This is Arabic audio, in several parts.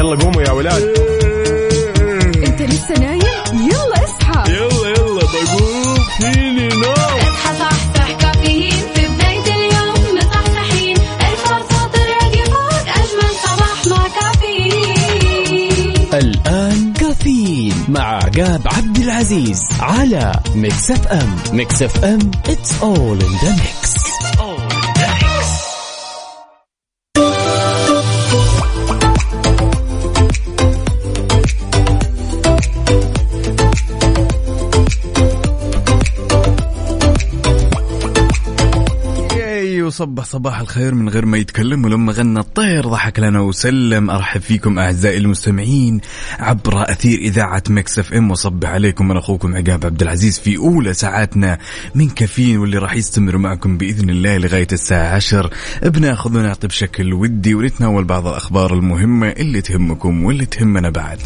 يلا قوموا يا ولاد. انت لسه نايم؟ يلا اصحى. يلا يلا بقوم. فيني نوم. اصحى صحصح كافيين. في بداية اليوم مصحصحين. الفرصة تراقي فوق أجمل صباح مع كافيين. الآن كافيين مع عقاب عبد العزيز على Mix FM. Mix FM it's all in the mix. وصبح صباح الخير من غير ما يتكلم ولما غنى الطير ضحك لنا وسلم. أرحب فيكم أعزائي المستمعين عبر أثير إذاعة Mix FM. وصبح عليكم من أخوكم عقاب عبد العزيز في أولى ساعاتنا من كافيين واللي راح يستمر معكم بإذن الله لغاية الساعة 10 بناخذ ونعطي بشكل ودي ونتناول بعض الأخبار المهمة اللي تهمكم واللي تهمنا بعد.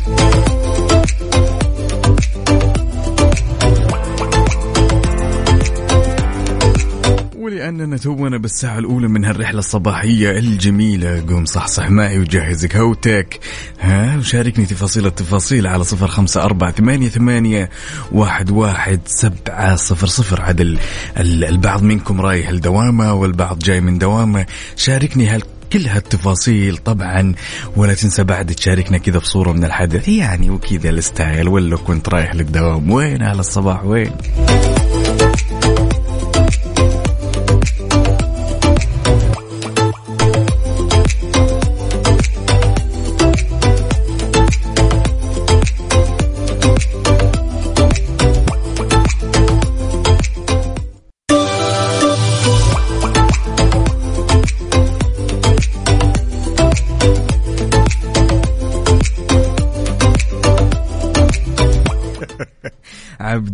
ولأننا تونا بالساعة الأولى من هالرحلة الصباحية الجميلة. قوم صحصح معي وجهز كهوتك ها وشاركني تفاصيل التفاصيل على صفر خمسة أربعة ثمانية, ثمانية واحد, واحد سبعة صفر صفر. عاد ال- ال- البعض منكم رايح لدوامة والبعض جاي من دوامة. شاركني هال كل هالتفاصيل طبعا ولا تنسى بعد تشاركنا كذا بصورة من الحدث. يعني وكذا الستايل ولا كنت رايح للدوام وين على الصباح؟ وين؟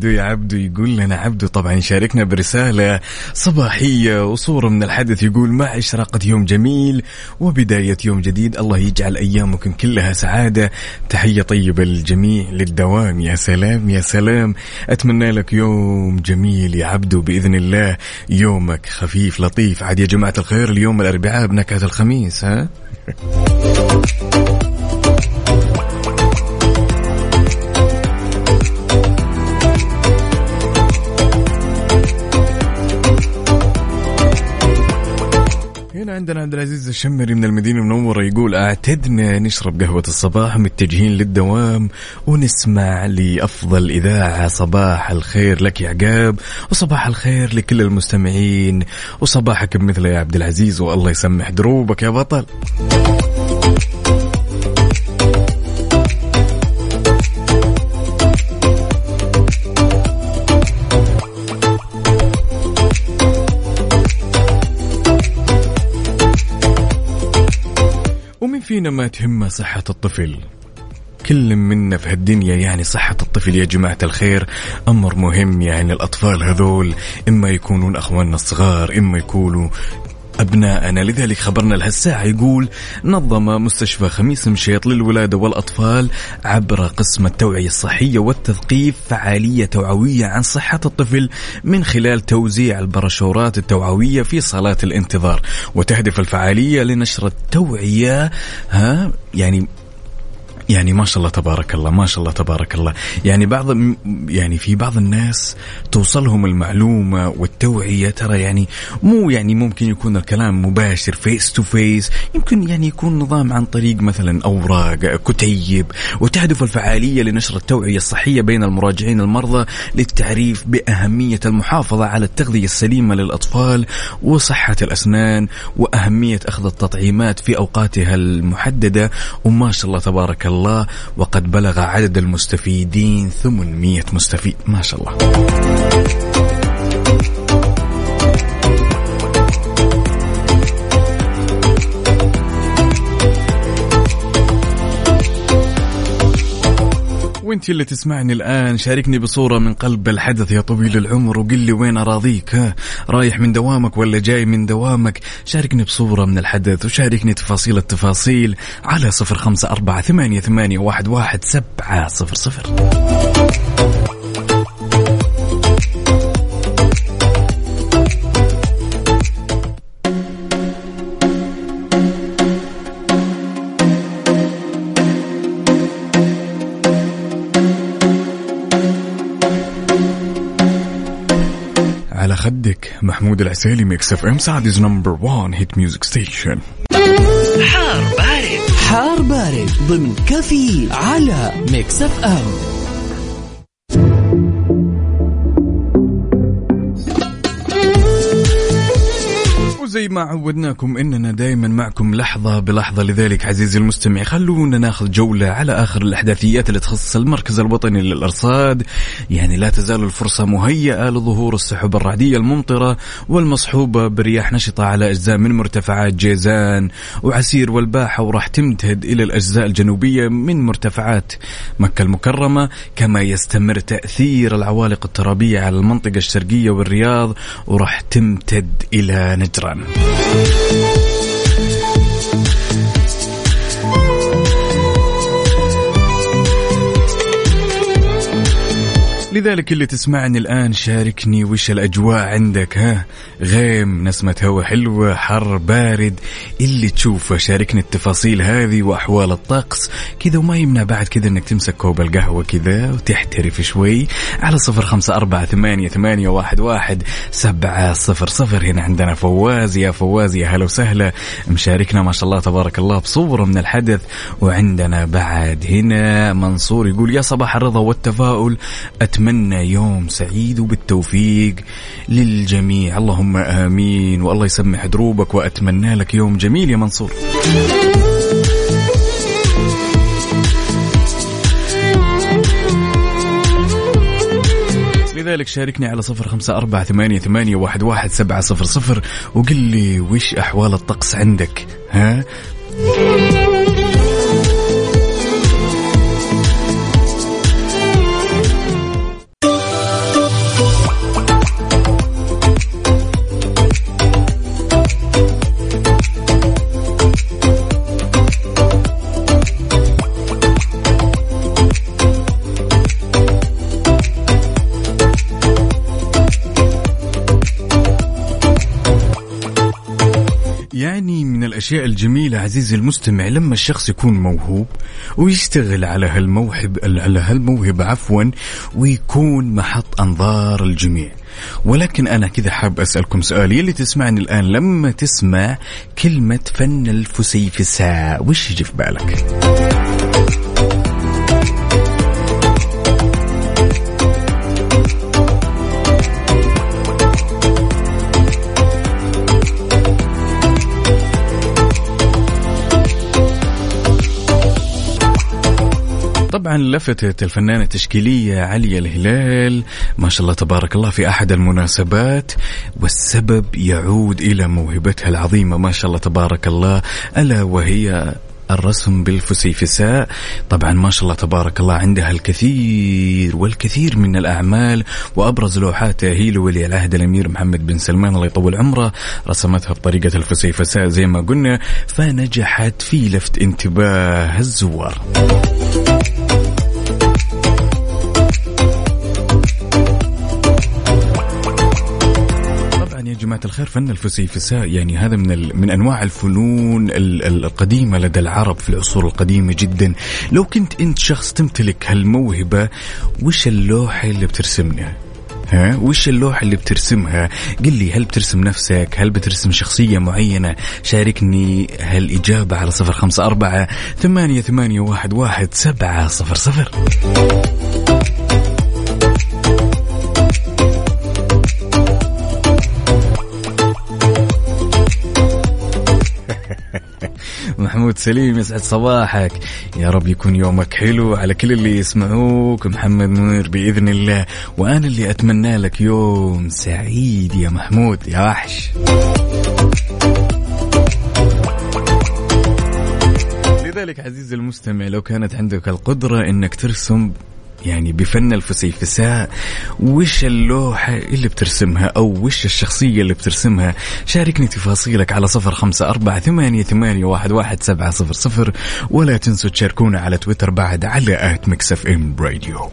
عبدو يا عبدو يقول لنا عبدو طبعا يشاركنا برسالة صباحية وصورة من الحدث يقول مع إشراقة يوم جميل وبداية يوم جديد الله يجعل أيامكم كلها سعادة. تحية طيبة للجميع للدوام يا سلام يا سلام. أتمنى لك يوم جميل يا عبدو بإذن الله. يومك خفيف لطيف. عاد يا جماعة الخير اليوم الأربعاء بنكهة الخميس ها؟ هنا عندنا عبد العزيز الشمري من المدينة المنورة يقول أعتدنا نشرب قهوة الصباح متجهين للدوام ونسمع لأفضل إذاعة صباح الخير لك يا عقاب وصباح الخير لكل المستمعين وصباحك بمثله يا عبد العزيز والله يسمح دروبك يا بطل. فينا ما تهمه صحة الطفل. كل منا في هالدنيا يعني صحة الطفل يا جماعة الخير. أمر مهم يعني الأطفال هذول. إما يكونون أخواننا الصغار إما يكونوا أبناءنا لذلك خبرنا لهالساعة يقول نظم مستشفى خميس مشيط للولادة والأطفال عبر قسم التوعية الصحية والتثقيف فعالية توعوية عن صحة الطفل من خلال توزيع البرشورات التوعوية في صالات الانتظار. وتهدف الفعالية لنشر التوعية ها يعني يعني ما شاء الله تبارك الله ما شاء الله تبارك الله. يعني بعض يعني في بعض الناس توصلهم المعلومة والتوعية ترى يعني مو يعني ممكن يكون الكلام مباشر face to face يمكن يعني يكون نظام عن طريق مثلا أوراق كتيب وتهدف الفعالية لنشر التوعية الصحية بين المراجعين المرضى للتعريف بأهمية المحافظة على التغذية السليمة للأطفال وصحة الأسنان وأهمية أخذ التطعيمات في أوقاتها المحددة. وما شاء الله تبارك الله. وقد بلغ عدد المستفيدين 800 مستفيد. ما شاء الله. وانت اللي تسمعني الآن شاركني بصورة من قلب الحدث يا طويل العمر وقل لي وين أراضيك ها؟ رايح من دوامك ولا جاي من دوامك؟ شاركني بصورة من الحدث وشاركني تفاصيل التفاصيل على صفر خمسة أربعة ثمانية ثمانية واحد واحد سبعة صفر صفر. خدك. محمود العسيلي Mix FM Saudi's number 1 hit music station حار بارد. حار بارد ضمن كافيين على Mix FM وزي ما عودناكم إننا دائما معكم لحظة بلحظة. لذلك عزيزي المستمع خلونا ناخذ جولة على آخر الأحداثيات اللي تخص المركز الوطني للأرصاد. يعني لا تزال الفرصة مهيئة لظهور السحب الرعدية الممطرة والمصحوبه برياح نشطة على أجزاء من مرتفعات جيزان. وعسير والباحة وراح تمتد إلى الأجزاء الجنوبية من مرتفعات مكة المكرمة. كما يستمر تأثير العوالق الترابية على المنطقة الشرقية والرياض وراح تمتد إلى نجران. Thank you. لذلك اللي تسمعني الآن شاركني وش الأجواء عندك ها؟ غيم نسمة هوا حلوة حر بارد اللي تشوفه شاركني التفاصيل هذه وأحوال الطقس. كذا وما يمنع بعد كذا أنك تمسك كوب القهوة كذا وترتشف شوي على صفر خمسة أربعة ثمانية, ثمانية واحد, واحد سبعة صفر صفر. هنا عندنا فواز يا فواز يا هلا وسهلا. مشاركنا ما شاء الله تبارك الله بصورة من الحدث. وعندنا بعد هنا منصور يقول يا صباح الرضا والتفاؤل أتمنى يوم سعيد وبالتوفيق للجميع. اللهم آمين. والله يسمح دروبك وأتمنى لك يوم جميل يا منصور. لذلك شاركني على صفر خمسة أربعة ثمانية, ثمانية واحد, واحد سبعة صفر صفر وقل لي وش أحوال الطقس عندك؟ ها؟ من الأشياء الجميلة عزيزي المستمع لما الشخص يكون موهوب ويشتغل على هالموهب على هالموهبة عفوا ويكون محط أنظار الجميع ولكن أنا كذا حاب أسألكم سؤال يلي تسمعني الآن لما تسمع كلمة فن الفسيفساء وش يجي في بالك؟ طبعا لفتت الفنانة التشكيلية عليا الهلال. ما شاء الله تبارك الله في أحد المناسبات والسبب يعود إلى موهبتها العظيمة. ما شاء الله تبارك الله ألا وهي الرسم بالفسيفساء. طبعا ما شاء الله تبارك الله عندها الكثير والكثير من الأعمال وأبرز لوحاتها هي لولي العهد الأمير محمد بن سلمان. الله يطول عمره رسمتها بطريقة الفسيفساء زي ما قلنا فنجحت في لفت انتباه الزوار. جماعة الخير فن الفسيفساء يعني هذا من ال... من أنواع الفنون ال... القديمة لدى العرب في العصور القديمة جدا. لو كنت أنت شخص تمتلك هالموهبة وش اللوحة اللي بترسمها؟ ها؟ وش اللوحة اللي بترسمها؟ قل لي هل بترسم نفسك؟ هل بترسم شخصية معينة؟ شاركني هالإجابة على صفر خمسة أربعة ثمانية, ثمانية واحد, واحد سبعة صفر صفر. محمود سليم يسعد صباحك. يا رب يكون يومك حلو على كل اللي يسمعوك. محمد منير بإذن الله. وأنا اللي أتمنى لك يوم سعيد يا محمود يا وحش. لذلك عزيزي المستمع لو كانت عندك القدرة إنك ترسم يعني بفن الفسيفساء وش اللوحة اللي بترسمها؟ أو وش الشخصية اللي بترسمها؟ شاركني تفاصيلك على صفر خمسة أربعة ثمانية, ثمانية واحد, واحد سبعة صفر صفر. ولا تنسوا تشاركونا على تويتر بعد على at Mix FM Radio.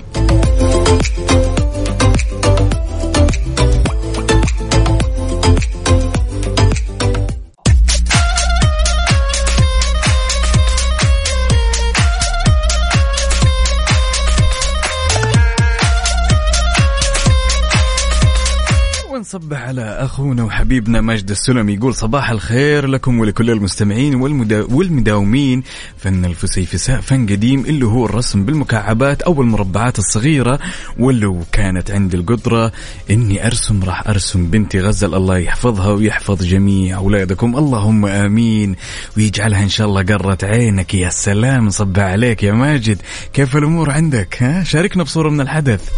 نصبح على أخونا وحبيبنا ماجد السلمي. يقول صباح الخير لكم ولكل المستمعين والمدا والمداومين. فن الفسيفساء فن قديم اللي هو الرسم بالمكعبات أو المربعات الصغيرة ولو كانت عندي القدرة إني أرسم راح أرسم بنتي غزل. الله يحفظها ويحفظ جميع أولادكم. اللهم آمين. ويجعلها إن شاء الله قرة عينك. يا سلام نصبح عليك يا ماجد. كيف الأمور عندك؟ ها؟ شاركنا بصورة من الحدث.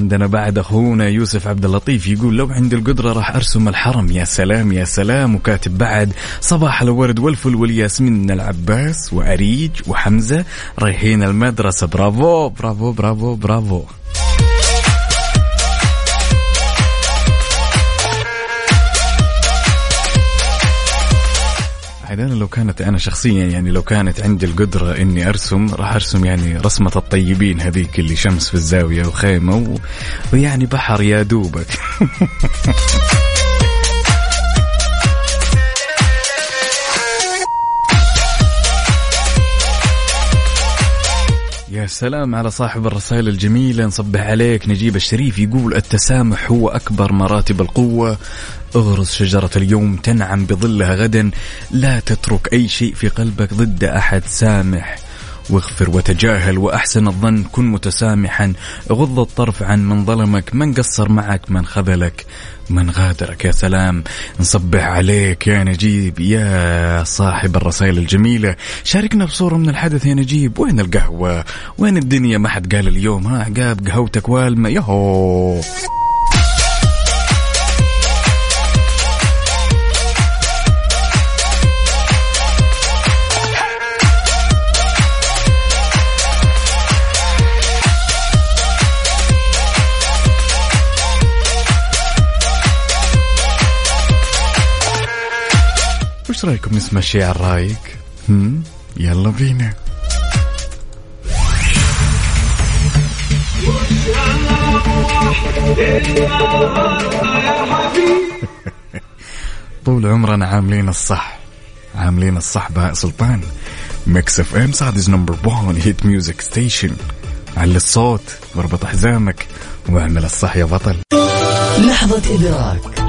عندنا بعد أخونا يوسف عبد اللطيف يقول لو عندي القدرة راح أرسم الحرم. يا سلام يا سلام. وكاتب بعد صباح الورد والفل والياسمين العباس وأريج وحمزة رايحين المدرسة. برافو برافو برافو برافو. عاد أنا لو كانت أنا شخصيا يعني لو كانت عندي القدرة إني أرسم راح أرسم يعني رسمة الطيبين هذيك اللي شمس في الزاوية وخيمة و... ويعني بحر يا دوبك. يا سلام على صاحب الرسائل الجميلة. نصبح عليك. نجيب الشريف يقول التسامح هو أكبر مراتب القوة. اغرس شجرة اليوم تنعم بظلها غدا. لا تترك أي شيء في قلبك ضد أحد. سامح. واغفر وتجاهل وأحسن الظن كن متسامحا غض الطرف عن من ظلمك من قصر معك من خذلك من غادرك. يا سلام نصبح عليك. يا نجيب يا صاحب الرسائل الجميلة. شاركنا بصورة من الحدث يا نجيب. وين القهوة؟ وين الدنيا؟ ما حد قال اليوم ها عقاب قهوتك والمة يهو وش رأيكم نسمع شيء رايق؟ هم؟ يلا بينا. طول عمرنا عاملين الصح. عاملين الصح بهاء سلطان. Mix FM Saudi's number 1 hit music station علي الصوت واربط حزامك وأعمل الصح يا بطل. لحظة إدراك.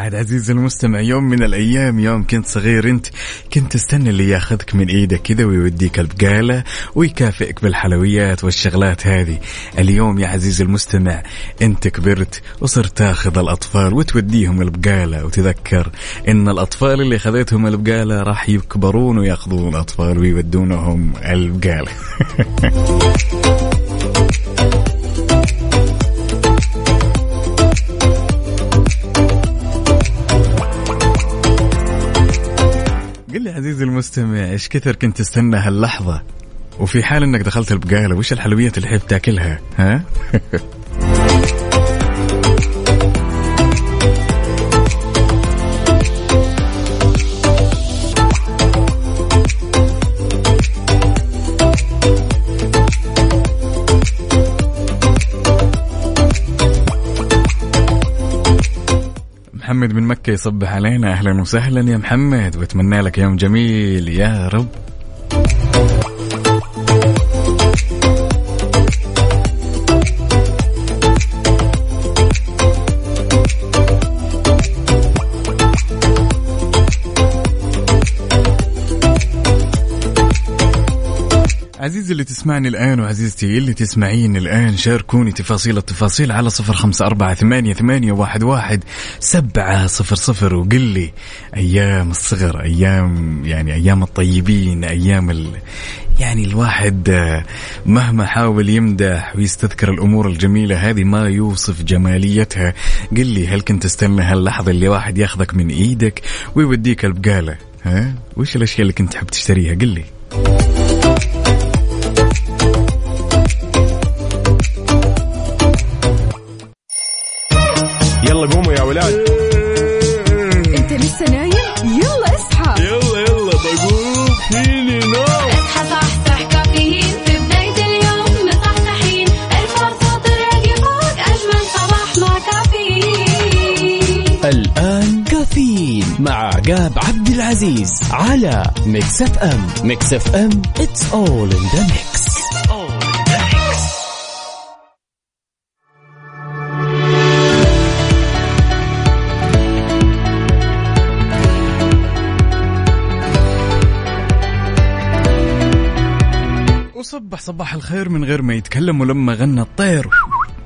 عاد عزيزي المستمع يوم من الأيام يوم كنت صغير انت كنت تستنى اللي ياخذك من إيدك كذا ويوديك البقالة ويكافئك بالحلويات والشغلات هذه. اليوم يا عزيزي المستمع انت كبرت وصرت تاخذ الأطفال وتوديهم البقالة وتذكر إن الأطفال اللي خذيتهم البقالة راح يكبرون ويأخذون اطفال ويودونهم البقالة. عزيزي المستمع إيش كثر كنت تستنى هاللحظة؟ وفي حال إنك دخلت البقالة وش الحلويات اللي حيب تاكلها؟ ها؟ محمد من مكة يصبح علينا أهلا وسهلا. يا محمد وأتمنى لك يوم جميل. يا رب. اللي تسمعني الآن وعزيزتي اللي تسمعين الآن شاركوني تفاصيل التفاصيل على صفر خمسة أربعة ثمانية, ثمانية واحد, واحد سبعة صفر صفر. وقل لي أيام الصغر أيام يعني أيام الطيبين أيام ال يعني الواحد مهما حاول يمدح ويستذكر الأمور الجميلة هذه ما يوصف جماليتها. قل لي هل كنت تستنى هاللحظة اللي واحد ياخذك من إيدك ويوديك البقالة؟ ها؟ وش الأشياء اللي كنت تحب تشتريها؟ قل لي. يلا قوموا يا ولاد. انت لسه نايم؟ يلا اصحى. يلا يلا بقوم. فيني نوم. اصحى صحصح كافيين. في بداية اليوم مصحصحين. ارفع صوت الراديو فوق أجمل صباح مع كافيين. الآن كافيين مع عقاب عبد العزيز على Mix FM. Mix FM it's all in the mix وصبح صباح الخير من غير ما يتكلم ولما غنى الطير.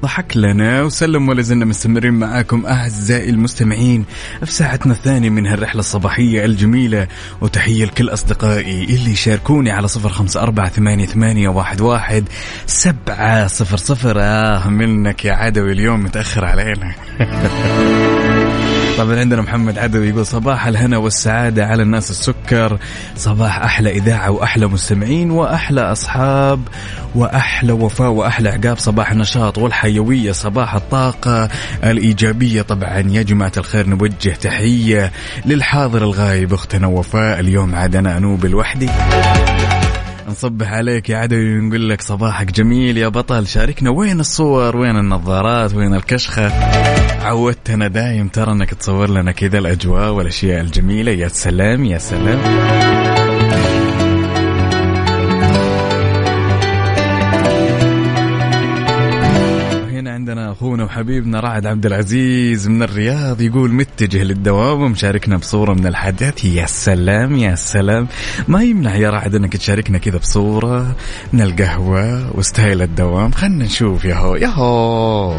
ضحك لنا وسلم ولا زلنا مستمرين معاكم أعزائي المستمعين في ساعتنا الثانية من هالرحلة الصباحية الجميلة. وتحية لكل أصدقائي اللي يشاركوني على صفر خمسة أربعة ثمانية, ثمانية واحد, واحد سبعة صفر صفر. آه منك يا عدوي اليوم متأخر علينا. طبعا عندنا محمد عدوي يقول صباح الهنا والسعادة على الناس السكر. صباح أحلى إذاعة وأحلى مستمعين وأحلى أصحاب وأحلى وفاء وأحلى عقاب. صباح النشاط والحيوية صباح الطاقة الإيجابية. طبعا يا جماعة الخير نوجه تحية للحاضر الغايب أختنا وفاء. اليوم عاد أنا أنوب لوحدي نصبح عليك يا عدوي ونقول لك صباحك جميل يا بطل. شاركنا وين الصور وين النظارات وين الكشخة؟ عودتنا دايم ترى إنك تصور لنا كذا الأجواء والأشياء الجميلة. يا سلام يا سلام. عندنا أخونا وحبيبنا رعد عبد العزيز من الرياض يقول متجه للدوام ومشاركنا بصورة من الحدث يا سلام يا سلام. ما يمنع يا رعد إنك تشاركنا كذا بصورة من القهوة وستايل الدوام. خلنا نشوف. ياهو ياهو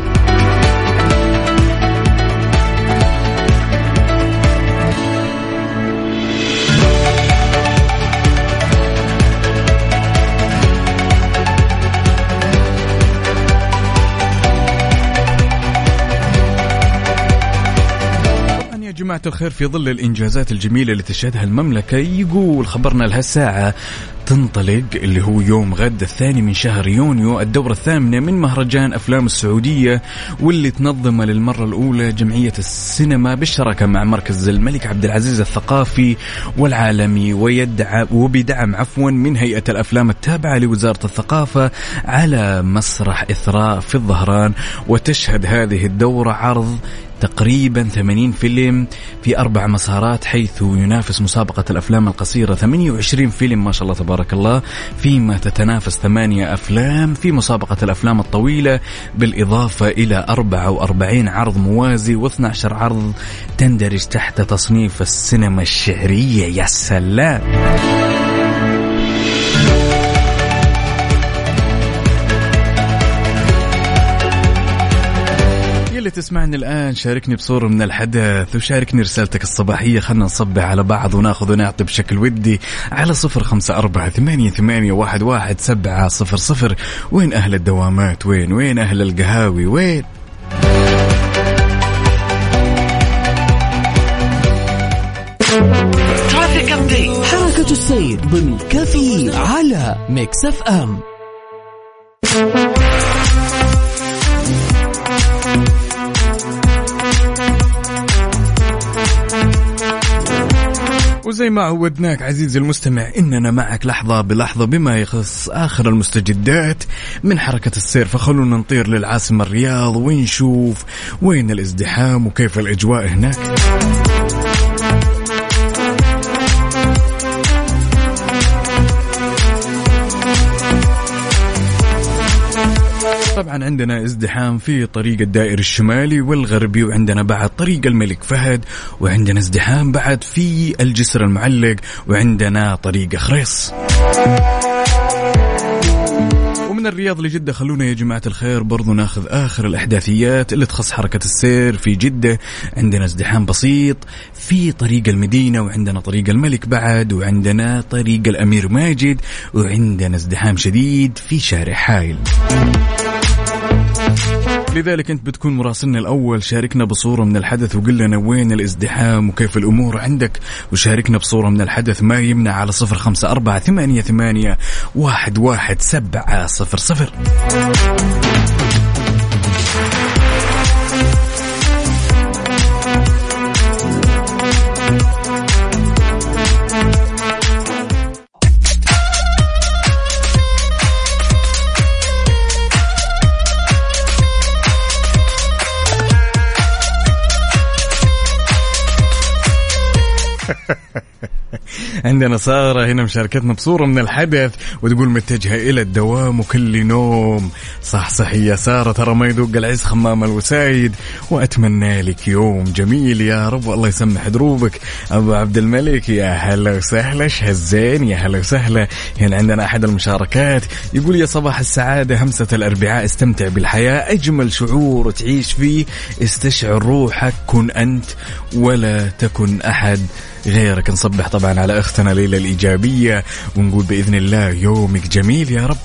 جماعة الخير في ظل الإنجازات الجميلة اللي تشهدها المملكة يقول خبرنا لهالساعة تنطلق اللي هو يوم غد الثاني من شهر يونيو الدورة الثامنة من مهرجان أفلام السعودية واللي تنظمه للمرة الأولى جمعية السينما بالشراكة مع مركز الملك عبد العزيز الثقافي والعالمي ويدعم وبدعم عفوا من هيئة الأفلام التابعة لوزارة الثقافة على مسرح إثراء في الظهران وتشهد هذه الدورة عرض تقريبا 80 فيلم في أربع مسارات حيث ينافس مسابقة الأفلام القصيرة 28 فيلم ما شاء الله تبارك الله فيما تتنافس ثمانية أفلام في مسابقة الأفلام الطويلة بالإضافة إلى 44 عرض موازي و12 عرض تندرج تحت تصنيف السينما الشعرية يا سلام! تسمعني الآن شاركني بصورة من الحدث وشاركني رسالتك الصباحية. خلنا نصبح على بعض وناخذ ونعطي بشكل ودي على صفر خمسة أربعة ثمانية, ثمانية واحد, واحد سبعة صفر صفر. وين أهل الدوامات؟ وين؟ وين أهل القهاوي؟ وين؟ حركة السير ضمن كافيين على Mix FM وزي ما عودناك عزيزي المستمع إننا معك لحظة بلحظة بما يخص آخر المستجدات من حركة السير فخلونا نطير للعاصمة الرياض ونشوف وين الازدحام وكيف الأجواء هناك. طبعا عندنا ازدحام في طريق الدائري الشمالي والغربي وعندنا بعد طريق الملك فهد وعندنا ازدحام بعد في الجسر المعلق وعندنا طريق خريص. ومن الرياض لجدة خلونا يا جماعة الخير برضو ناخذ آخر الأحداثيات اللي تخص حركة السير في جدة. عندنا ازدحام بسيط في طريق المدينة وعندنا طريق الملك بعد وعندنا طريق الأمير ماجد وعندنا ازدحام شديد في شارع حايل. لذلك أنت بتكون مراسلنا الأول شاركنا بصورة من الحدث وقل لنا وين الازدحام وكيف الأمور عندك وشاركنا بصورة من الحدث. ما يمنع على صفر خمسة أربعة ثمانية ثمانية واحد واحد سبعة صفر صفر. عندنا سارة هنا مشاركتنا بصورة من الحدث وتقول متجهة إلى الدوام وكل نوم. صح صح يا سارة ترى ما يذوق العز خمام الوسايد. وأتمنى لك يوم جميل يا رب والله يسمح دروبك. أبو عبد الملك يا هلا وسهلا شهزين يا هلا وسهلا. هنا عندنا أحد المشاركات يقول يا صباح السعادة همسة الأربعاء استمتع بالحياة أجمل شعور تعيش فيه. استشعر روحك كن أنت ولا تكن أحد. غيرك. نصبح طبعا على أختنا ليلى الإيجابية ونقول بإذن الله يومك جميل يا رب.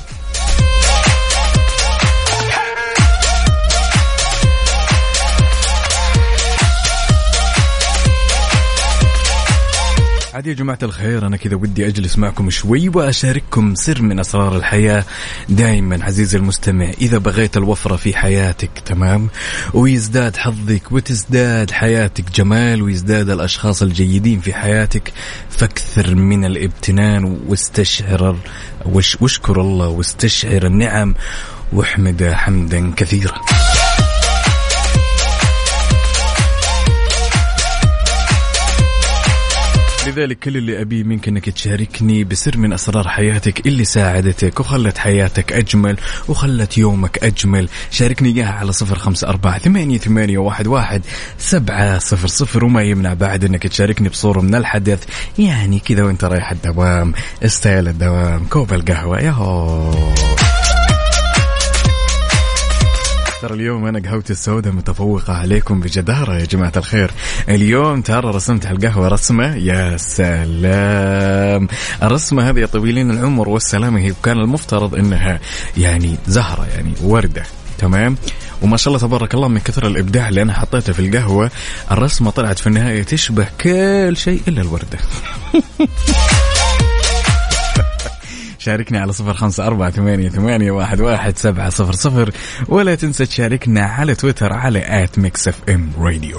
عاد يا جماعة الخير أنا كذا ودي أجلس معكم شوي وأشارككم سر من أسرار الحياة. دائما عزيزي المستمع إذا بغيت الوفرة في حياتك تمام؟ ويزداد حظك وتزداد حياتك جمال ويزداد الأشخاص الجيدين في حياتك فاكثر من الابتنان واستشعر واشكر الله واستشعر النعم واحمد حمدا كثيرا. لذلك كل اللي أبيه منك أنك تشاركني بسر من أسرار حياتك اللي ساعدتك وخلت حياتك أجمل وخلت يومك أجمل. شاركني إياها على صفر خمسة أربعة ثمانية, ثمانية واحد, واحد سبعة صفر صفر وما يمنع بعد أنك تشاركني بصورة من الحدث. يعني كذا وإنت رايح الدوام. استايل الدوام. كوب القهوة. ياهو. ترى اليوم أنا قهوتي السوداء متفوقة عليكم بجدارة يا جماعة الخير. اليوم ترى رسمت على القهوة رسمة يا سلام. الرسمة هذه يا طويلين العمر والسلامة هي كان المفترض إنها يعني زهرة يعني وردة تمام؟ وما شاء الله تبارك الله من كثر الإبداع اللي أنا حطيته في القهوة الرسمة طلعت في النهاية تشبه كل شيء إلا الوردة. شاركني على صفر خمسة أربعة ثمانية, ثمانية واحد, واحد سبعة صفر صفر. ولا تنسى تشاركنا على تويتر على at Mix FM Radio.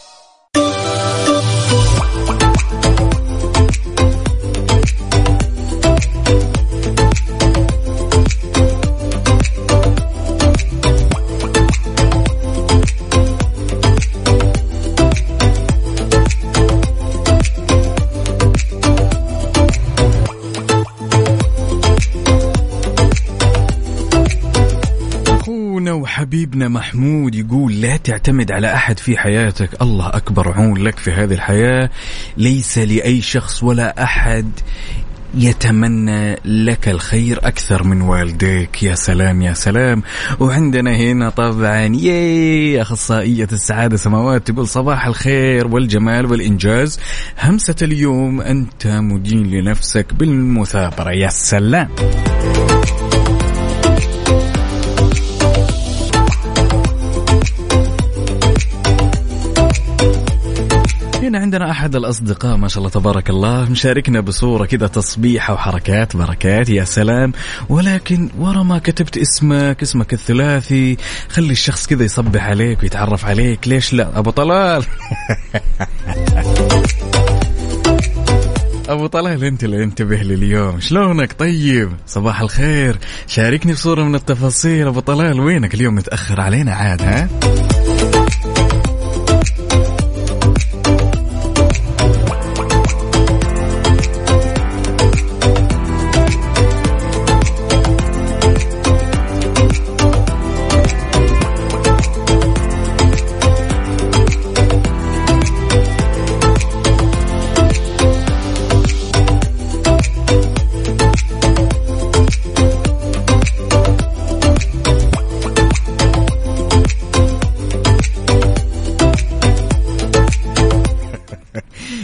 حبيبنا محمود يقول لا تعتمد على أحد في حياتك الله أكبر عون لك في هذه الحياة. ليس لأي شخص ولا أحد يتمنى لك الخير أكثر من والديك. يا سلام يا سلام. وعندنا هنا طبعا ياي أخصائية السعادة سماوات تقول صباح الخير والجمال والإنجاز. همسة اليوم أنت مدين لنفسك بالمثابرة. يا سلام. هنا عندنا أحد الأصدقاء ما شاء الله تبارك الله مشاركنا بصورة كذا تصبيحه وحركات بركات يا سلام. ولكن ورا ما كتبت اسمك اسمك الثلاثي خلي الشخص كذا يصبح عليك ويتعرف عليك. ليش لا؟ أبو طلال. أبو طلال أنت اللي انتبه لي اليوم شلونك؟ طيب صباح الخير. شاركني بصورة من التفاصيل. أبو طلال وينك؟ اليوم متأخر علينا عاد ها؟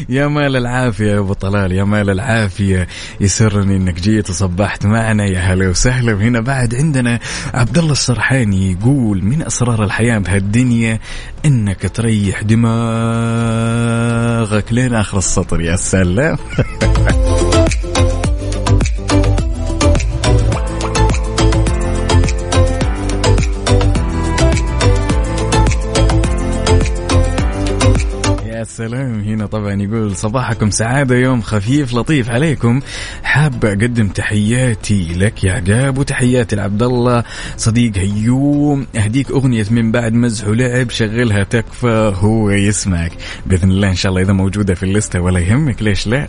يا مال العافية يا أبو طلال يا مال العافية. يسرني أنك جيت وصبحت معنا يا هلا وسهلا. وهنا بعد عندنا عبد الله السرحاني يقول من أسرار الحياة بهالدنيا أنك تريح دماغك لين آخر السطر. يا سلام. سلام. هنا طبعا يقول صباحكم سعادة يوم خفيف لطيف عليكم. حاب أقدم تحياتي لك يا عقاب وتحياتي لعبد الله صديق هيوم. أهديك أغنية من بعد مزح ولعب شغلها تكفى هو يسمعك. بإذن الله إن شاء الله إذا موجودة في الليستة ولا يهمك ليش لا؟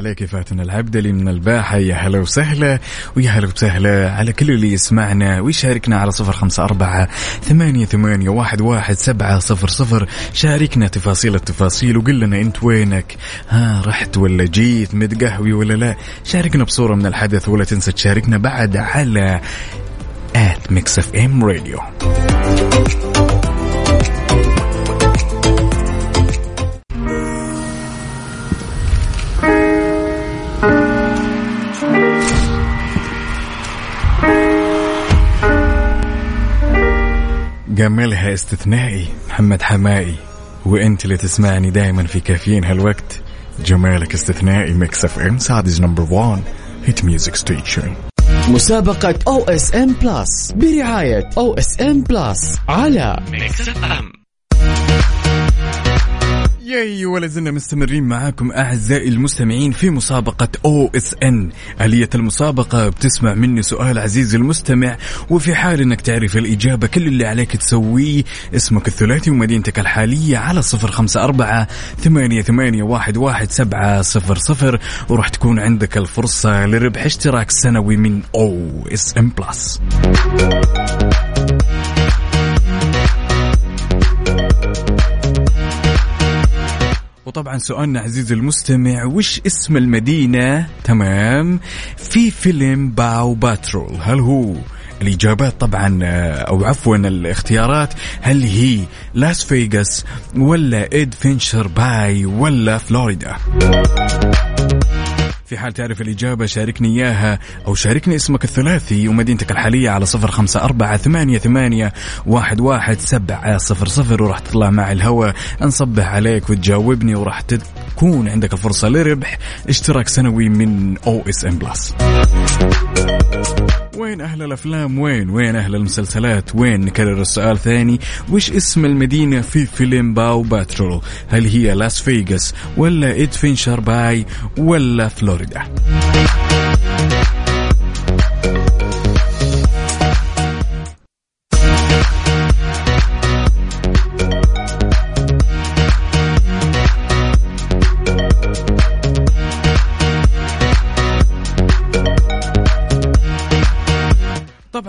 عليك فاتن العبدلي من الباحة. يا هلا وسهلا ويا هلا وسهلا على كل اللي يسمعنا ويشاركنا على صفر خمسة أربعة ثمانية, ثمانية واحد, واحد سبعة صفر صفر. شاركنا تفاصيل التفاصيل وقل لنا أنت وينك؟ ها رحت ولا جيت؟ متقهوي ولا لا؟ شاركنا بصورة من الحدث ولا تنسى تشاركنا بعد على at Mix FM Radio جمالها استثنائي محمد حمائي وإنت اللي تسمعني دائما في كافيين هالوقت. جمالك استثنائي Mix FM Saudi's number 1 hit music station مسابقة أو اس ام بلس برعاية أو اس ام بلس على ياي ولا زلنا مستمرين معاكم أعزائي المستمعين في مسابقة OSN. آلية المسابقة بتسمع مني سؤال عزيزي المستمع وفي حال إنك تعرف الإجابة كل اللي عليك تسويه اسمك الثلاثي ومدينتك الحالية على صفر خمسة أربعة ثمانية, ثمانية واحد, واحد سبعة صفر صفر. وراح تكون عندك الفرصة لربح اشتراك سنوي من OSN Plus. وطبعا سؤالنا عزيزي المستمع وش اسم المدينة؟ تمام. في فيلم Paw Patrol هل هو الإجابات طبعا أو عفوا الاختيارات هل هي لاس فيغاس ولا Adventure Bay ولا فلوريدا؟ في حال تعرف الإجابة شاركني إياها أو شاركني اسمك الثلاثي ومدينتك الحالية على صفر خمسة أربعة ثمانية, ثمانية واحد, واحد سبعة صفر صفر وراح تطلع معي الهواء نصبح عليك وتجاوبني وراح تكون عندك الفرصة لربح اشتراك سنوي من OSN Plus. وين أهل الأفلام؟ وين؟ وين أهل المسلسلات؟ وين؟ نكرر السؤال ثاني. وش اسم المدينة في فيلم Paw Patrol؟ هل هي لاس فيغاس ولا Adventure Bay ولا فلوريدا؟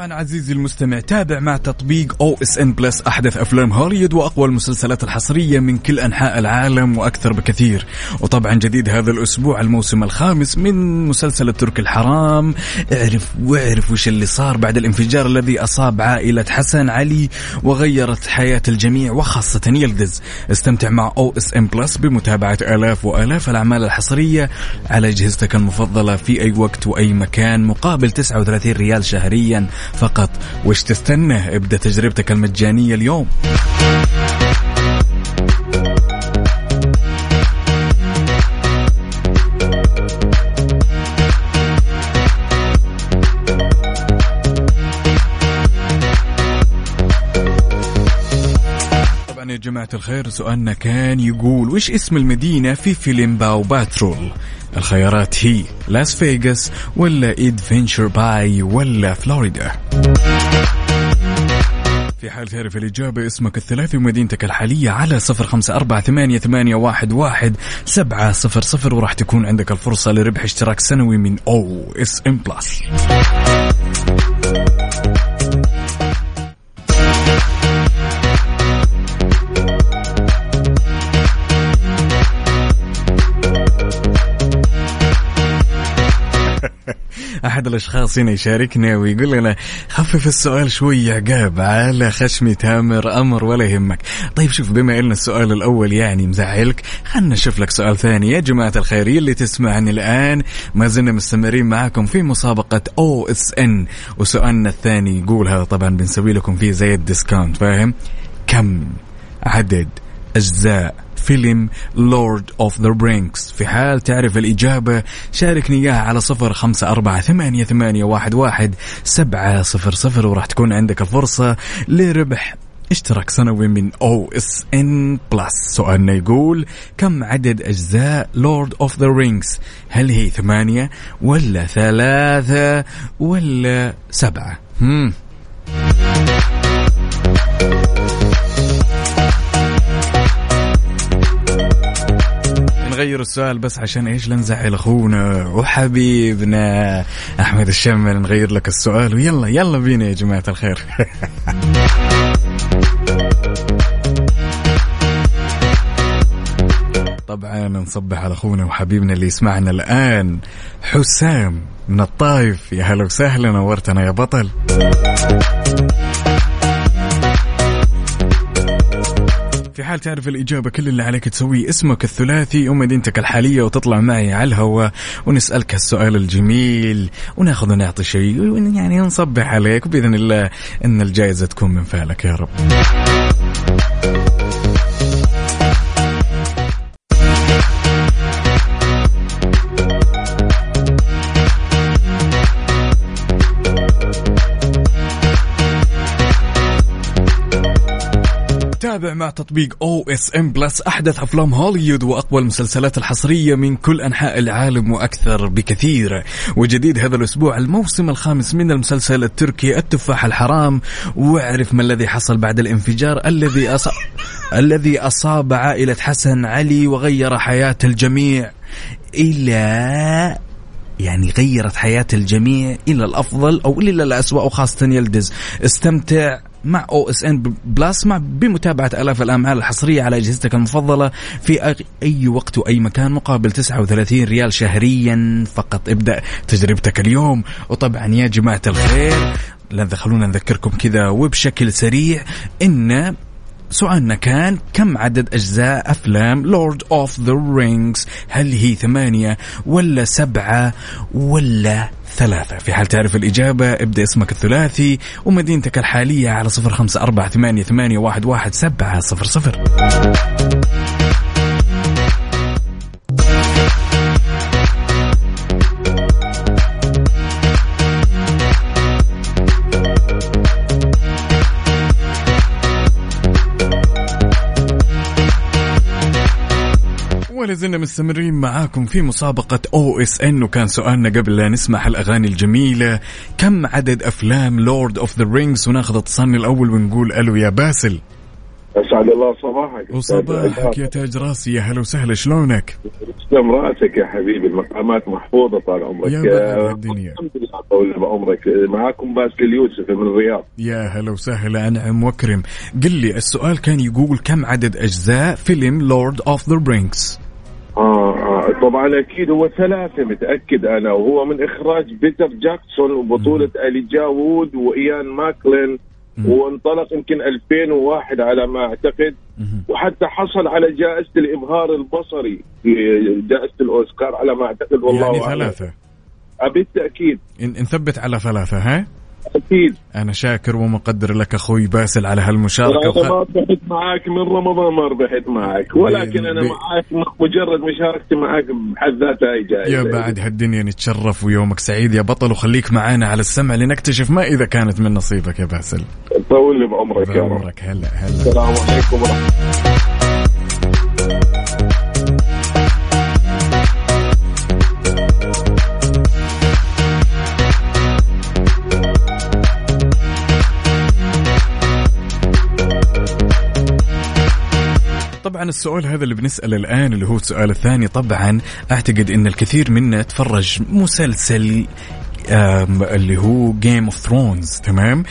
طبعا عزيزي المستمع تابع مع تطبيق OSN Plus أحدث أفلام هوليوود وأقوى المسلسلات الحصرية من كل أنحاء العالم وأكثر بكثير. وطبعا جديد هذا الأسبوع الموسم الخامس من مسلسل التفاح الحرام. اعرف واعرف وش اللي صار بعد الانفجار الذي أصاب عائلة حسن علي وغيرت حياة الجميع وخاصة يلدز. استمتع مع OSN Plus بمتابعة آلاف وآلاف الأعمال الحصرية. على أجهزتك المفضلة في أي وقت وأي مكان مقابل 39 ريال شهريا. فقط وش تستنى؟ ابدأ تجربتك المجانية اليوم. جماعة الخير سؤالنا كان يقول وش اسم المدينة في فيلم Paw Patrol؟ الخيارات هي لاس فيغاس ولا Adventure Bay ولا فلوريدا. في حال تعرف الإجابة اسمك الثلاثي ومدينتك الحالية على صفر خمسة أربعة ثمانية, ثمانية واحد, واحد سبعة صفر صفر وراح تكون عندك الفرصة لربح اشتراك سنوي من OSN Plus. أحد الأشخاص هنا يشاركنا ويقول لنا خفف السؤال شوي يا عقاب على خشمي تامر أمر ولا يهمك. طيب شوف بما ان السؤال الأول يعني مزعلك خلنا نشوف لك سؤال ثاني. يا جماعة الخير اللي تسمعني الآن ما زلنا مستمرين معاكم في مسابقة OSN. وسؤالنا الثاني يقول هذا طبعا بنسوي لكم فيه زي ال discount فاهم؟ كم عدد أجزاء فيلم Lord of the Rings في حال تعرف الإجابة شاركني إياها على صفر خمسة أربعة ثمانية, ثمانية واحد, واحد سبعة صفر صفر وراح تكون عندك الفرصة لربح اشتراك سنوي من OSN Plus سؤالنا يقول كم عدد أجزاء Lord of the Rings هل هي ثمانية ولا ثلاثة ولا سبعة؟ هم. نغير السؤال بس عشان إيش؟ لا نزعل أخونا وحبيبنا أحمد الشمل. نغير لك السؤال ويلا يلا بينا يا جماعة الخير. طبعا نصبح على أخونا وحبيبنا اللي يسمعنا الآن. حسام من الطايف. يا هلا وسهلا نورتنا يا بطل. في حال تعرف الإجابة كل اللي عليك تسويه اسمك الثلاثي ومدينتك الحالية وتطلع معي على الهواء ونسألك السؤال الجميل وناخذ ونعطي شيء يعني نصبح عليك وبإذن الله أن الجائزة تكون من فعلك يا رب. مع تطبيق OSN Plus أحدث أفلام هوليوود وأقوى المسلسلات الحصرية من كل أنحاء العالم وأكثر بكثير. وجديد هذا الأسبوع الموسم الخامس من المسلسل التركي التفاح الحرام. واعرف ما الذي حصل بعد الانفجار. الذي أصاب الذي أصاب عائلة حسن علي وغير حياة الجميع. إلى يعني غيرت حياة الجميع إلى الأفضل أو إلى الأسوأ وخاصة يلدز. استمتع. مع OSN Plus مع بمتابعة آلاف الاعمال الحصرية على أجهزتك المفضلة في اي وقت وأي مكان مقابل 39 ريال شهريا فقط. ابدأ تجربتك اليوم. وطبعا يا جماعة الخير لا خلونا نذكركم كذا وبشكل سريع. إن سؤالنا كان كم عدد أجزاء أفلام Lord of the Rings هل هي ثمانية ولا سبعة ولا ثلاثة. في حال تعرف الإجابة ابدأ اسمك الثلاثي ومدينتك الحالية على صفر خمسة أربعة ثمانية, ثمانية واحد, واحد سبعة صفر صفر. ولا زلنا مستمرين معاكم في مسابقة OSN وكان سؤالنا قبل لا نسمع الأغاني الجميلة كم عدد أفلام Lord of the Rings وناخذ اتصالنا الأول ونقول ألو يا باسل. أسعد الله صباحك. وصباحك يا تاج راسي يا هلا وسهلا شلونك؟ تسلم راسك يا حبيبي المقامات محفوظة طال عمرك. يا الدنيا. الحمد لله طول بعمرك. معاكم باسل اليوسف من الرياض. يا هلا وسهلا أنعم واكرم قل لي السؤال كان يقول كم عدد أجزاء فيلم Lord of the Rings؟ آه, آه. طبعا أكيد هو ثلاثة متأكد أنا. وهو من إخراج بيتر جاكسون وبطولة إيليا وود وإيان ماكيلين. وانطلق يمكن 2001 على ما أعتقد. وحتى حصل على جائزة الإبهار البصري في جائزة الأوسكار على ما أعتقد والله يعني أعلم. ثلاثة. بالتأكيد. نثبت على ثلاثة ها؟ أكيد. أنا شاكر ومقدر لك أخوي باسل على هالمشاركة. أنا ما. ربحت معاك من رمضان ما ربحت معك ولكن أنا معك مجرد مشاركتي معك بحد ذاتها هي جائزه يا بعد هالدنيا نتشرف ويومك سعيد يا بطل وخليك معانا على السمع لنكتشف ما إذا كانت من نصيبك يا باسل. طول لي بعمرك يا رب. بعمرك. هلا هلا. السلام عليكم ورحمة طبعا السؤال هذا اللي بنسأله الآن اللي هو السؤال الثاني طبعا أعتقد أن الكثير منا تفرج مسلسل اللي هو Game of Thrones تمام؟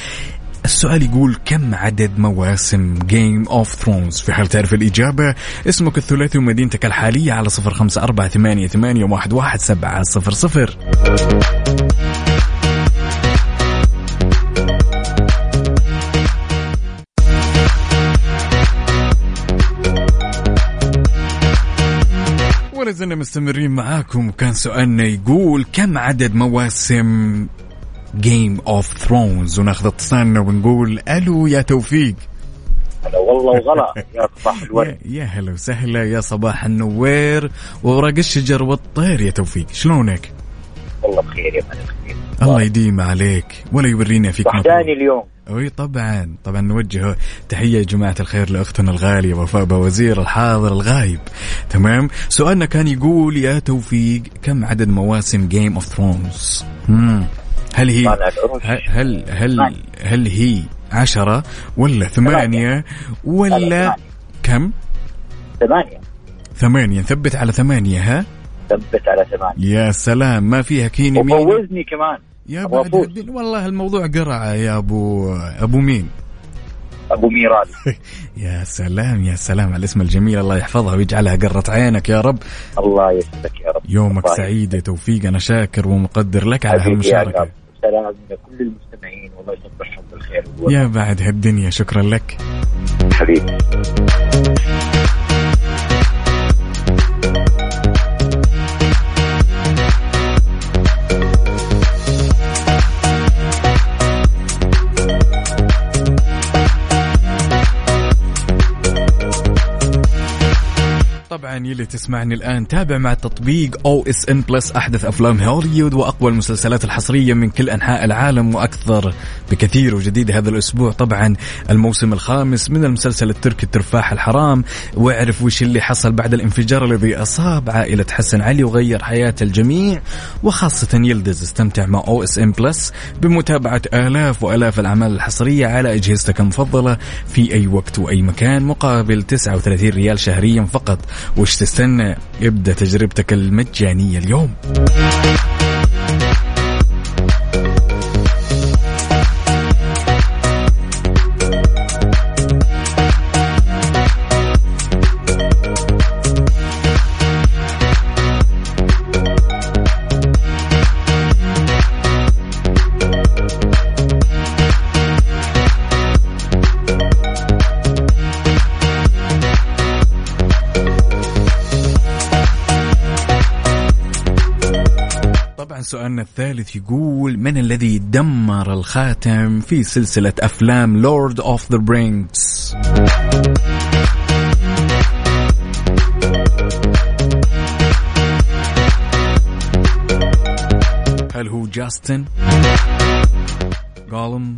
السؤال يقول كم عدد مواسم Game of Thrones في حال تعرف الإجابة اسمك الثلاثي ومدينتك الحالية على صفر خمسة أربعة ثمانية, ثمانية واحد, واحد سبعة صفر صفر. زلنا مستمرين معاكم. وكان سؤالنا يقول كم عدد مواسم Game of Thrones وناخذ اتصالنا ونقول ألو يا توفيق. هلا والله وغلا. يا صباح الورد. يا, هلا وسهلا. يا صباح النوير. وورق الشجر والطير يا توفيق. شلونك؟ والله بخير يا مالك الله يديم عليك ولا يورينا فيك وحداني اليوم. اي طبعا طبعا نوجه تحية يا جماعة الخير لأختنا الغالية وفاء وزير الحاضر الغايب. تمام؟ سؤالنا كان يقول يا توفيق كم عدد مواسم جيم اوف ثرونز هل هي. هل هل هل, هي عشرة ولا ثمانية. ولا. كم؟ ثمانية. ثمانية. نثبت على ثمانية ها؟ ثبت على ثمانية. يا سلام ما فيها كيني مين؟ وفوزني كمان. يا بعد أفوز. الدين. والله الموضوع قرعة يا أبو أبو مين؟ أبو ميرال يا سلام يا سلام على الاسم الجميل. الله يحفظها ويجعلها قرة عينك يا رب. الله يسعدك يا رب. يومك الله سعيد يا توفيق أنا شاكر ومقدر لك على قلب. سلام لكل المستمعين. والله يصبحهم بالخير. يا بعد هالدنيا شكرا لك. حبيبي. طبعا يلي تسمعني الآن. تابع مع تطبيق OSN Plus أحدث أفلام هوليوود وأقوى المسلسلات الحصرية من كل أنحاء العالم وأكثر بكثير وجديد هذا الأسبوع. طبعا الموسم الخامس من المسلسل التركي التفاح الحرام. واعرف وش اللي حصل بعد الانفجار الذي أصاب عائلة حسن علي وغير حياة الجميع وخاصة يلدز. استمتع مع OSN Plus بمتابعة آلاف وآلاف الأعمال الحصرية على أجهزتك المفضلة في أي وقت وأي مكان مقابل 39 ريال شهريا فقط. وش تستنى؟ ابدأ تجربتك المجانية اليوم. الثالث يقول من الذي دمر الخاتم في سلسلة أفلام Lord of the Rings هل هو جاستن؟ جولوم؟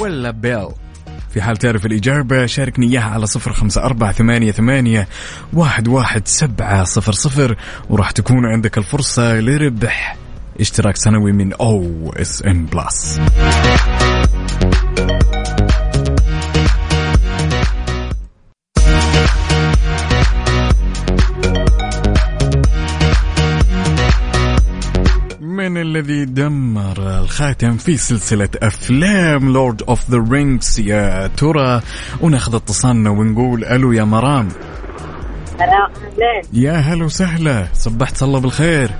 ولا بيل؟ في حال تعرف الإجابة شاركني إياها على صفر خمسة أربعة ثمانية, ثمانية واحد, واحد سبعة صفر صفر. وراح تكون عندك الفرصة لربح اشتراك سنوي من OSN Plus. الذي دمر الخاتم في سلسلة أفلام Lord of the Rings يا ترى وناخذ اتصالنا ونقول ألو يا مرام. يا هلا وسهلا. صبحت الله بالخير.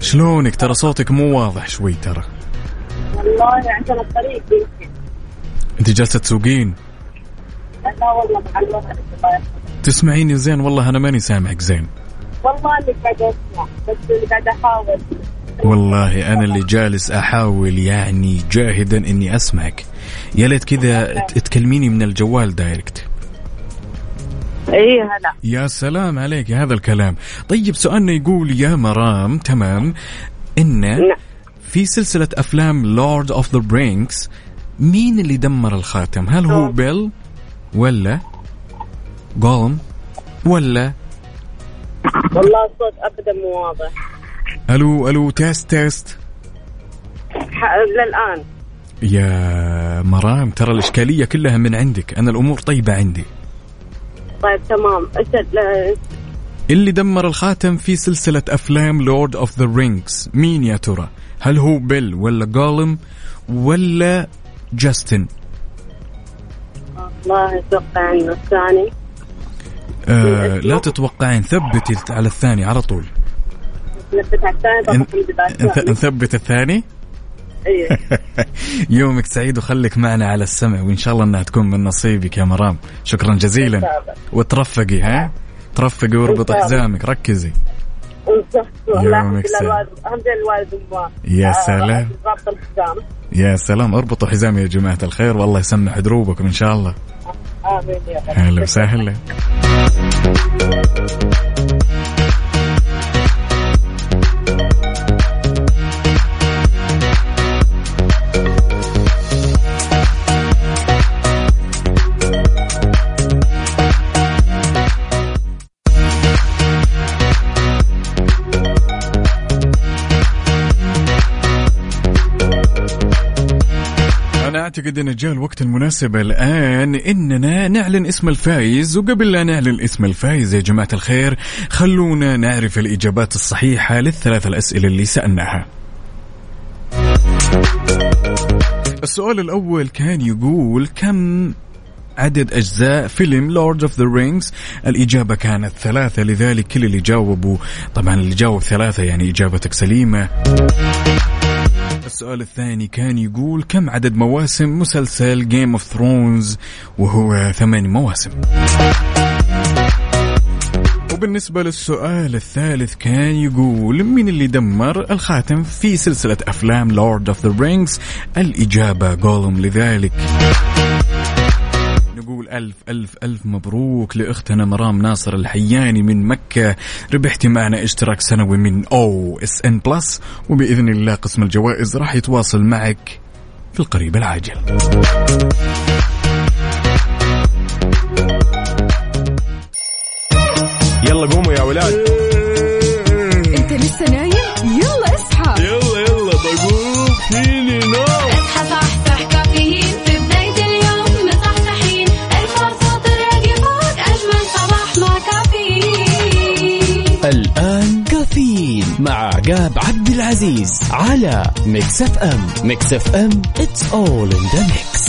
شلونك؟ ترى صوتك مو واضح شوي ترى. والله عندنا الطريق يمكن. أنت جالسة تسوقين؟ لا والله. تسمعيني زين؟ والله أنا ماني سامعك زين. والله اللي قاعد أسمع بس اللي قاعد أحاول. والله أنا اللي جالس أحاول يعني جاهدا إني أسمعك. يا ليت كذا تكلميني من الجوال direct. اي هلا. يا سلام عليك هذا الكلام. طيب سؤالنا يقول يا مرام تمام إن نعم. في سلسلة أفلام Lord of the Rings مين اللي دمر الخاتم؟ هل هو. بيل ولا جولوم ولا والله الصوت ابدا مو واضح. ألو ألو test test. للآن. يا مرام ترى الإشكالية كلها من عندك. أنا الأمور طيبة عندي. طيب تمام. اللي دمر الخاتم في سلسلة أفلام Lord of the Rings مين يا ترى؟ هل هو بيل ولا جولوم ولا جاستن؟ والله أتوقع انه الثاني. آه لا تتوقعين ثبتي على الثاني على طول. نثبت على الثاني؟ نثبت يومك سعيد وخليك معنا على السمع وإن شاء الله أنها تكون من نصيبك يا مرام. شكرا جزيلا. وترفقي ها؟ ترفقي واربط. حزامك ركزي. يومك سعيد. يا سلام. رابط الحزام. يا سلام. اربطوا حزام يا جماعة الخير والله يسمح دروبكم إن شاء الله. آمين يا رب. أهلا وسهلا. أنا أعتقد أن جاء الوقت المناسب الآن. إننا نعلن اسم الفايز وقبل لا نعلن اسم الفايز يا جماعة الخير خلونا نعرف الإجابات الصحيحة للثلاث الأسئلة اللي سألناها. السؤال الأول كان يقول كم عدد أجزاء فيلم Lord of the Rings الإجابة كانت ثلاثة لذلك كل اللي جاوبوا طبعا اللي جاوب ثلاثة يعني إجابتك سليمة. السؤال الثاني كان يقول كم عدد مواسم مسلسل Game of Thrones وهو ثمان مواسم. وبالنسبة للسؤال الثالث كان يقول من اللي دمر الخاتم في سلسلة أفلام Lord of the Rings الإجابة جولوم لذلك. نقول ألف ألف ألف مبروك لأختنا مرام ناصر الحياني من مكة ربحتي معنا اشتراك سنوي من OSN Plus وبإذن الله قسم الجوائز راح يتواصل معك في القريب العاجل. يلا قوموا يا ولاد. إنت لسه نايم؟ يلا اصحى. يلا يلا بقوم. فيني مع عقاب عبد العزيز على ميكس اف ام. ميكس اف ام it's all in the mix.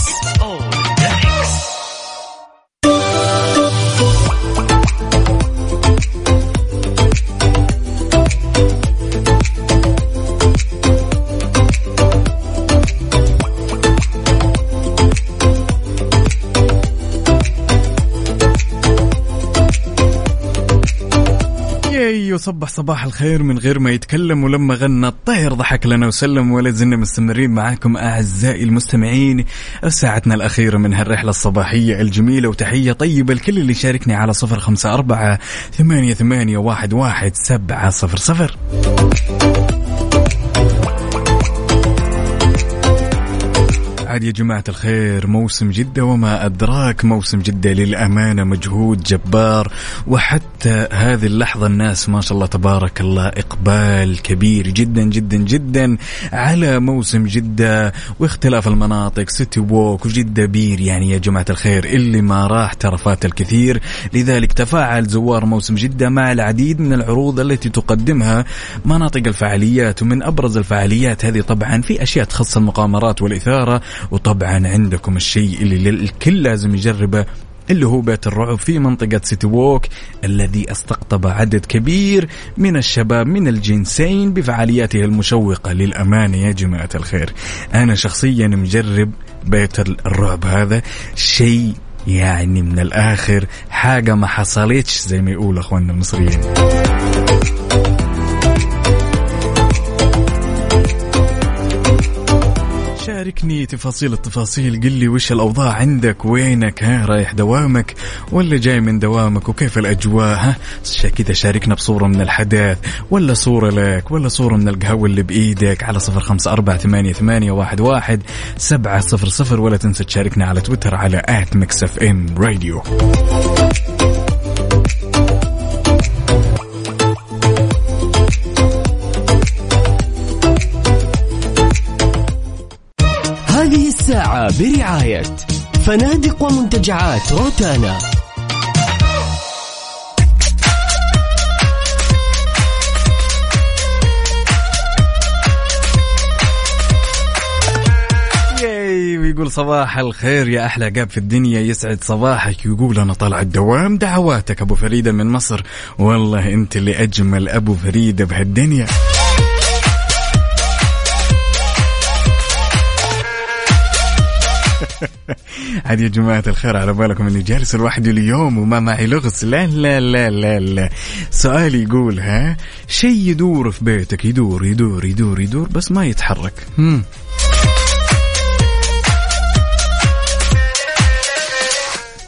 ياي وصبح صباح الخير من غير ما يتكلم ولما غنى الطير ضحك لنا وسلم ولا زلنا مستمرين معاكم أعزائي المستمعين. ساعتنا الأخيرة من هالرحلة الصباحية الجميلة وتحية طيبة لكل اللي شاركني على صفر خمسة أربعة ثمانية, ثمانية واحد, واحد سبعة صفر صفر. عاد يا جماعة الخير موسم جدة وما أدراك موسم جدة للأمانة مجهود جبار وحتى هذه اللحظة الناس ما شاء الله تبارك الله إقبال كبير جدا جدا جدا على موسم جدة واختلاف المناطق سيتي ووك وجدة بير يعني يا جماعة الخير اللي ما راح ترى فات الكثير لذلك تفاعل زوار موسم جدة مع العديد من العروض التي تقدمها مناطق الفعاليات ومن أبرز الفعاليات هذه طبعا في أشياء تخص المقامرات والإثارة. وطبعا عندكم الشيء اللي الكل لازم يجربه اللي هو بيت الرعب في منطقة سيتي ووك الذي استقطب عدد كبير من الشباب من الجنسين بفعالياته المشوقة للأمانة. يا جماعة الخير أنا شخصيا مجرب بيت الرعب هذا. شيء يعني من الآخر حاجة ما حصلتش زي ما يقول أخواننا المصريين. شاركني تفاصيل التفاصيل. قل لي وش الأوضاع عندك؟ وينك؟ ها رايح دوامك ولا جاي من دوامك؟ وكيف الأجواء؟ ها كذا شاركنا بصورة من الحدث ولا صورة لك ولا صورة من القهوة اللي بإيدك على صفر خمسة أربعة ثمانية, ثمانية واحد, واحد سبعة صفر صفر. ولا تنسى تشاركنا على تويتر على at Mix FM Radio برعاية فنادق ومنتجعات روتانا. ياي ويقول صباح الخير يا أحلى عقاب في الدنيا. يسعد صباحك يقول أنا طالع الدوام دعواتك أبو فريدة من مصر. والله أنت اللي أجمل أبو فريدة بهالدنيا. عاد يا جماعة الخير على بالكم إني جالس لوحدي اليوم وما معي لغز. لا لا لا لا لا. سؤال يقول ها شيء يدور في بيتك يدور يدور يدور يدور بس ما يتحرك.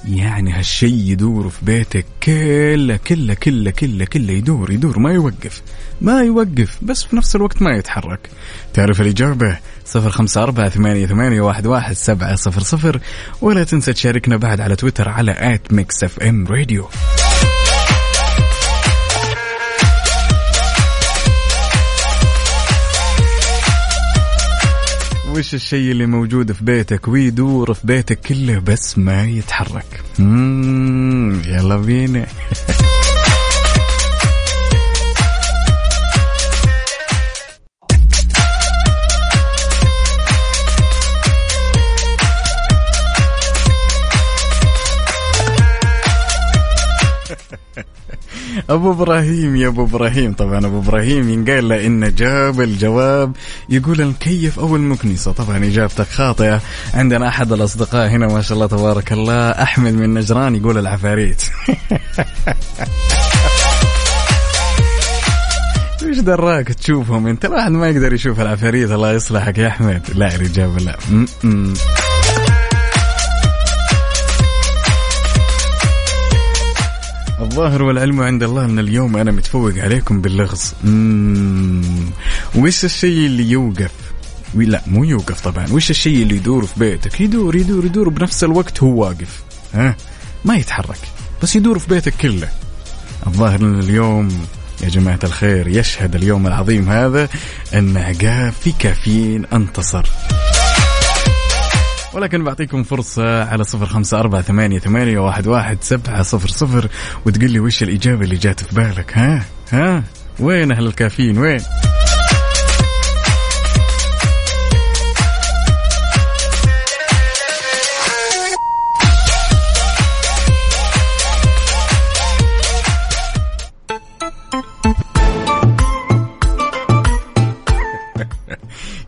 يعني هالشيء يدور في بيتك كله كله كله كله كله يدور يدور ما يوقف ما يوقف بس في نفس الوقت ما يتحرك. تعرف الإجابة صفر خمسة أربعة ثمانية, ثمانية واحد, واحد سبعة صفر صفر ولا تنسى تشاركنا بعد على تويتر على at Mix FM Radio وش الشيء اللي موجود في بيتك؟ ويدور في بيتك كله بس ما يتحرك. يلا بينا. أبو إبراهيم يا أبو إبراهيم. طبعا أبو إبراهيم ينقال له انه جاب الجواب. يقول المكيف أو المكنسة. طبعا إجابتك خاطئة. عندنا أحد الأصدقاء هنا ما شاء الله تبارك الله أحمد من نجران يقول العفاريت. إيش دراك تشوفهم؟ أنت الواحد ما يقدر يشوف العفاريت. الله يصلحك يا أحمد. لا الاجابه لا. م-م. الظاهر والعلم عند الله ان اليوم أنا متفوق عليكم باللغز. وش الشيء اللي يوقف؟ لا مو يوقف طبعا. وش الشيء اللي يدور في بيتك؟ يدور يدور يدور بنفس الوقت هو واقف. ها؟ ما يتحرك. بس يدور في بيتك كله. الظاهر ان اليوم يا جماعة الخير يشهد اليوم العظيم هذا أن عقاب في كافيين أنتصر. ولكن بعطيكم فرصة على صفر خمسة أربعة ثمانية, ثمانية واحد, واحد سبعة صفر صفر وتقول لي وش الإجابة اللي جات في بالك ها؟ ها؟ وين أهل الكافيين؟ وين؟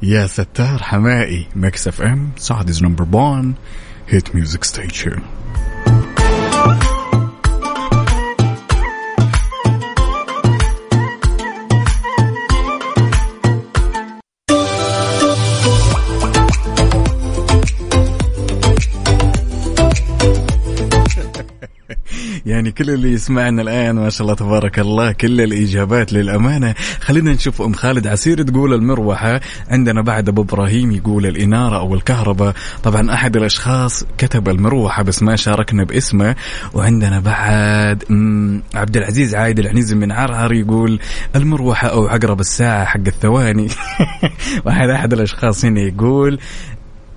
يا ستار حمائي Mix FM Saudi's number 1 hit music station يعني كل اللي يسمعنا الآن ما شاء الله تبارك الله كل الإجابات للأمانة. خلينا نشوف أم خالد عسير تقول المروحة عندنا بعد أبو إبراهيم يقول الإنارة أو الكهرباء. طبعا أحد الأشخاص كتب المروحة بس ما شاركنا باسمه. وعندنا بعد عبد العزيز عايد العنيزي من عرعر يقول المروحة أو عقرب الساعة حق الثواني. واحد أحد الأشخاص هنا يقول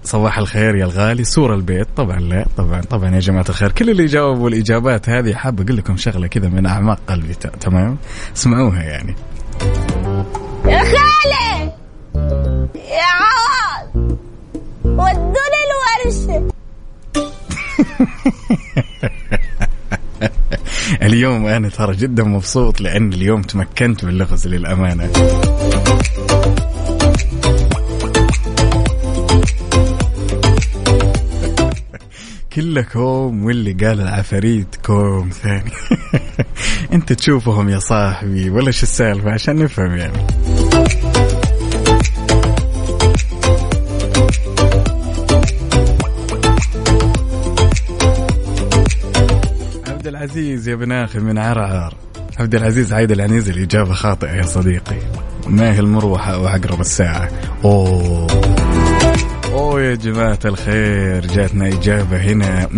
صباح الخير يا الغالي. سور البيت. طبعا لا طبعا طبعا يا جماعة الخير. كل اللي جاوبوا الاجابات هذه حاب أقول لكم شغلة كذا من أعماق قلبي. تمام؟ اسمعوها يعني. يا خالي! يا عوض! ودوني الورشة اليوم أنا ترى جدا مبسوط لأن اليوم تمكنت باللغز للأمانة. كله كوم واللي قال العفاريت كوم ثاني انت تشوفهم يا صاحبي ولا شو السالفة؟ عشان نفهم يعني. عبد العزيز يا بن أخي من عرعر عبد العزيز عايد العنيزي الإجابة خاطئة يا صديقي. ما هي المروحة أو عقرب الساعة؟ أوه. أوه يا جماعة الخير جاتنا إجابة هنا.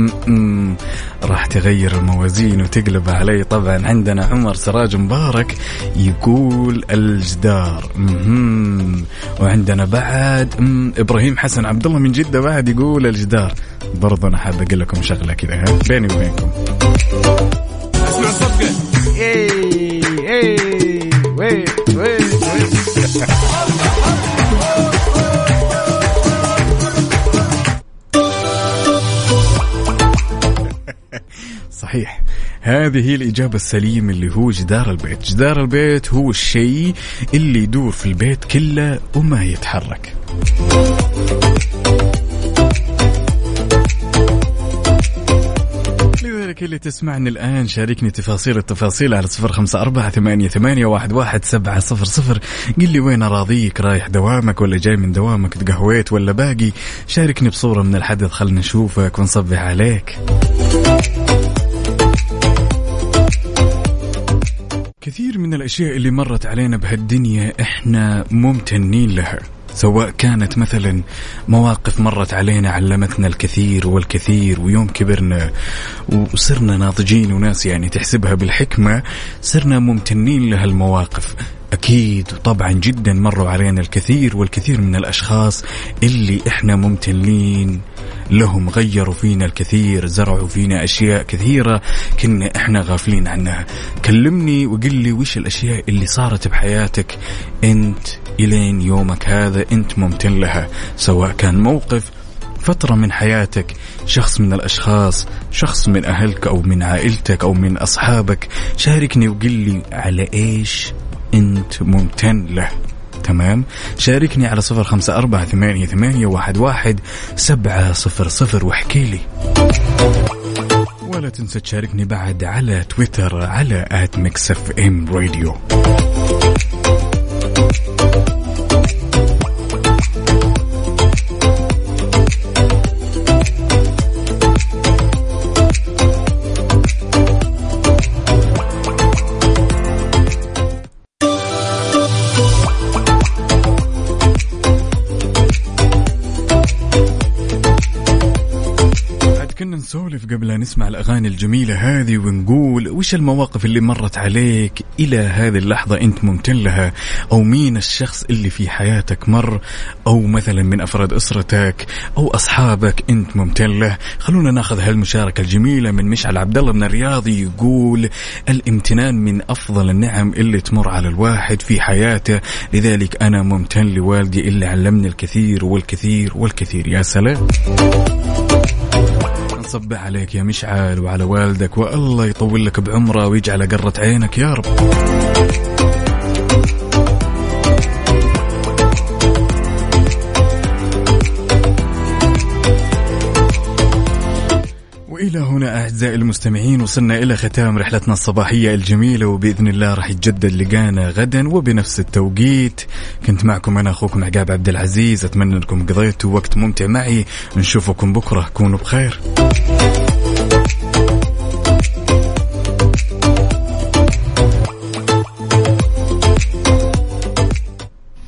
راح تغير الموازين وتقلب علي. طبعا عندنا عمر سراج مبارك يقول الجدار. م-م. وعندنا بعد إبراهيم حسن عبد الله من جدة بعد يقول الجدار. برضه أنا حاب أقول لكم شغلة كذا بيني وبينكم. أسمع صفقة هذه هي الإجابة السليمة اللي هو جدار البيت. جدار البيت هو الشيء اللي يدور في البيت كله وما يتحرك. لك اللي تسمعني الآن شاركني تفاصيل التفاصيل على صفر خمسة أربعة ثمانية, ثمانية واحد, واحد سبعة صفر صفر. قل لي وين أراضيك؟ رايح دوامك ولا جاي من دوامك؟ تقهويت ولا باقي؟ شاركني بصورة من الحدث خلنا نشوفك ونصبح عليك. كثير من الأشياء اللي مرت علينا بهالدنيا إحنا ممتنين لها. سواء كانت مثلا مواقف مرت علينا علمتنا الكثير والكثير ويوم كبرنا وصرنا ناضجين وناس يعني تحسبها بالحكمة صرنا ممتنين لها المواقف أكيد وطبعا جدا مروا علينا الكثير والكثير من الأشخاص اللي إحنا ممتنين لهم. غيروا فينا الكثير زرعوا فينا أشياء كثيرة كنا إحنا غافلين عنها. كلمني وقل لي وش الأشياء اللي صارت بحياتك أنت إلين يومك هذا أنت ممتن لها سواء كان موقف فترة من حياتك شخص من الأشخاص شخص من أهلك أو من عائلتك أو من أصحابك شاركني وقل لي على إيش أنت ممتن له. تمام؟ شاركني على صفر خمسة أربعة ثمانية, ثمانية واحد, واحد سبعة صفر صفر واحكي لي. ولا تنسى تشاركني بعد على تويتر على at Mix FM Radio. قبل أن نسمع الأغاني الجميلة هذه ونقول وش المواقف اللي مرت عليك إلى هذه اللحظة أنت ممتن لها؟ أو مين الشخص اللي في حياتك مر؟ أو مثلا من أفراد أسرتك أو أصحابك أنت ممتن له؟ خلونا ناخذ هالمشاركة الجميلة من مشعل عبد الله من الرياض يقول الامتنان من أفضل النعم اللي تمر على الواحد في حياته لذلك أنا ممتن لوالدي اللي علمني الكثير والكثير والكثير. يا سلام. نصبح عليك يا مشعل وعلى والدك والله يطول لك بعمرة ويجعل قرة عينك يا رب. وإلى هنا أعزائي المستمعين وصلنا إلى ختام رحلتنا الصباحية الجميلة وبإذن الله راح يتجدد لقانا غدا وبنفس التوقيت. كنت معكم أنا أخوكم عقاب عبد العزيز أتمنى أنكم قضيتوا وقت ممتع معي. نشوفكم بكرة كونوا بخير.